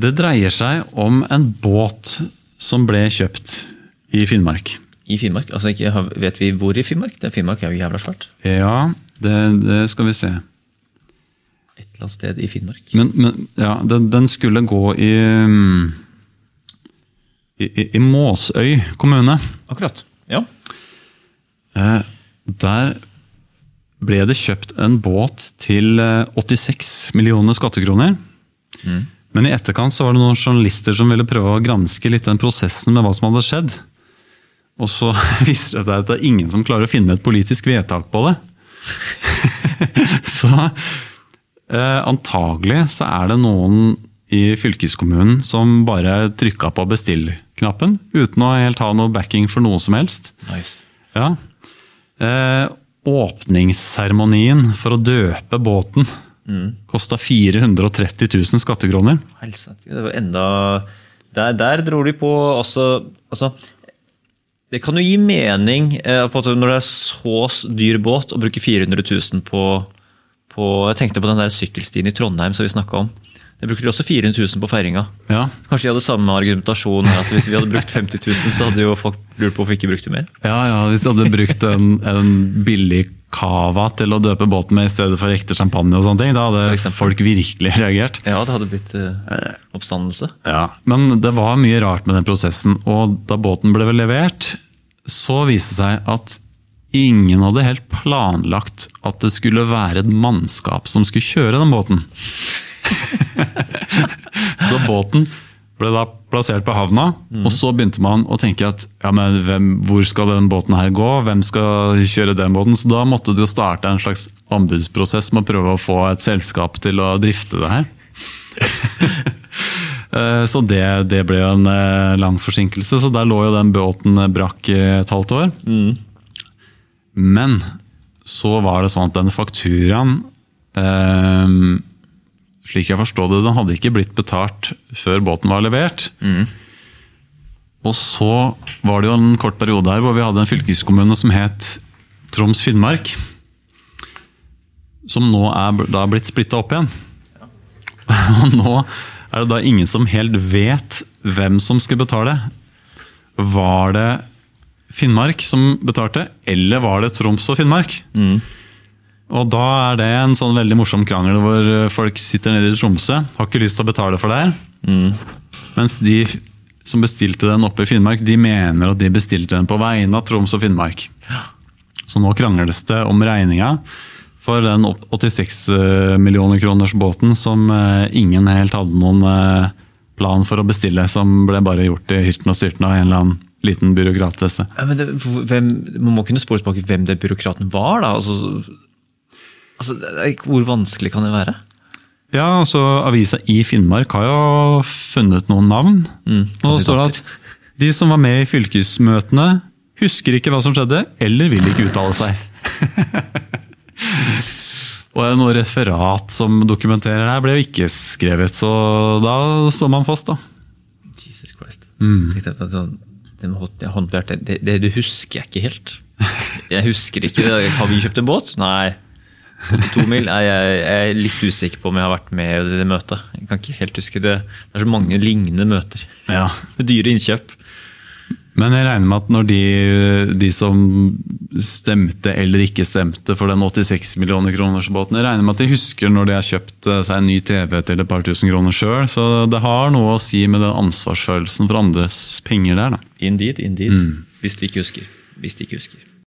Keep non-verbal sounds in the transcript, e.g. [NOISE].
Det dreier seg om en båt som ble kjøpt i Finnmark. I Finnmark? Altså ikke, Vet vi hvor i Finnmark? Det Finnmark er jo jævla svært. Ja, det, det skal vi se. Et eller annet sted i Finnmark. Men, men ja, den, den skulle gå i, mm, i, i, Måsøy kommune. Akkurat. Ja. Eh, der ble det kjøpt en båt til eh, 86 millioner skattekroner. Men i etterkant så var det noen journalister som ville prøve å granske litt den prosessen med hva som hadde skjedd. Og så [LAUGHS] viser det seg at det er ingen som klarer å finne et politisk vedtak på det. [LAUGHS] så eh, antagelig så er det noen i fylkeskommunen som bare trykka på bestill-knappen uten å helt ha noe backing for noe som helst. Nice. Ja. Eh, åpningsseremonien for å døpe båten mm. kosta 430 000 skattekroner. Det var enda Der, der dro de på også altså, Det kan jo gi mening eh, på at når det er så dyr båt, å bruke 400 000 på, på Jeg tenkte på den der sykkelstien i Trondheim som vi snakka om. Det brukte de også 400 000 på feiringa. Ja. Kanskje de hadde samme argumentasjon. at Hvis vi hadde brukt 50 000, så hadde jo folk lurt på hvorfor vi ikke brukte mer. Ja, ja, Hvis de hadde brukt en, en billig cava til å døpe båten med i stedet for ekte champagne, og sånne ting, da hadde folk virkelig reagert. Ja, det hadde blitt eh, oppstandelse. Ja, Men det var mye rart med den prosessen, og da båten ble levert, så viste det seg at ingen hadde helt planlagt at det skulle være et mannskap som skulle kjøre den båten. [LAUGHS] så båten ble da plassert på havna, og så begynte man å tenke at ja, men hvem, hvor skal den båten her gå, hvem skal kjøre den båten? Så da måtte jo starte en slags anbudsprosess med å prøve å få et selskap til å drifte det her. [LAUGHS] Eh, Så det, det ble jo en eh, lang forsinkelse, så der lå jo den båten eh, brakk et halvt år. Men så var det sånn at den fakturaen eh, Slik jeg forstod det, den hadde ikke blitt betalt før båten var levert. Og så var det jo en kort periode her hvor vi hadde en fylkeskommune som het Troms Finnmark. Som nå er da blitt splitta opp igjen. [LAUGHS] Og nå er det da ingen som helt vet hvem som skulle betale. Var det Finnmark som betalte, eller var det Troms og Finnmark? Og da er det en sånn veldig morsom krangel hvor folk sitter nede i Tromsø, har ikke lyst til å betale for det her. Mens de som bestilte den oppe i Finnmark, de mener at de bestilte den på vegne av Troms og Finnmark. Så nå krangles det om regninga for den 86 millioner kroners båten som eh, ingen helt hadde noen eh, plan for å bestille, som ble bare gjort i hyrten og styrten av en eller annen liten byråkratesse. Ja, men det, hvem, man må kunne spore tilbake hvem det byråkraten var, da. Altså, altså, det hvor vanskelig kan det være? Ja, altså Avisa i Finnmark har jo funnet noen navn. og det står det at de som var med i fylkesmøtene, husker ikke hva som skjedde, eller vil ikke uttale seg. [LAUGHS] og det er noe referat som dokumenterer det her, ble jo ikke skrevet, så da står man fast, da. Jesus Christ. På sånn, det det, det, det husker jeg ikke helt. [LAUGHS] Jeg husker ikke. Har vi kjøpt en båt? Nei. 82 mil? Jeg, jeg er litt usikker på om jeg har vært med i det møtet. Jeg kan ikke helt huske Det Det er så mange lignende møter. Ja. [LAUGHS] Med dyre innkjøp. Men jeg regner med at når de, de som stemte eller ikke stemte for den 86 millioner kroners båten, jeg regner med at de husker når de har kjøpt eh, seg en ny TV til et par tusen kroner sjøl. Så det har noe å si med den ansvarsfølelsen for andres penger der. da. Indeed, indeed. Hvis de ikke husker. Hvis de ikke husker.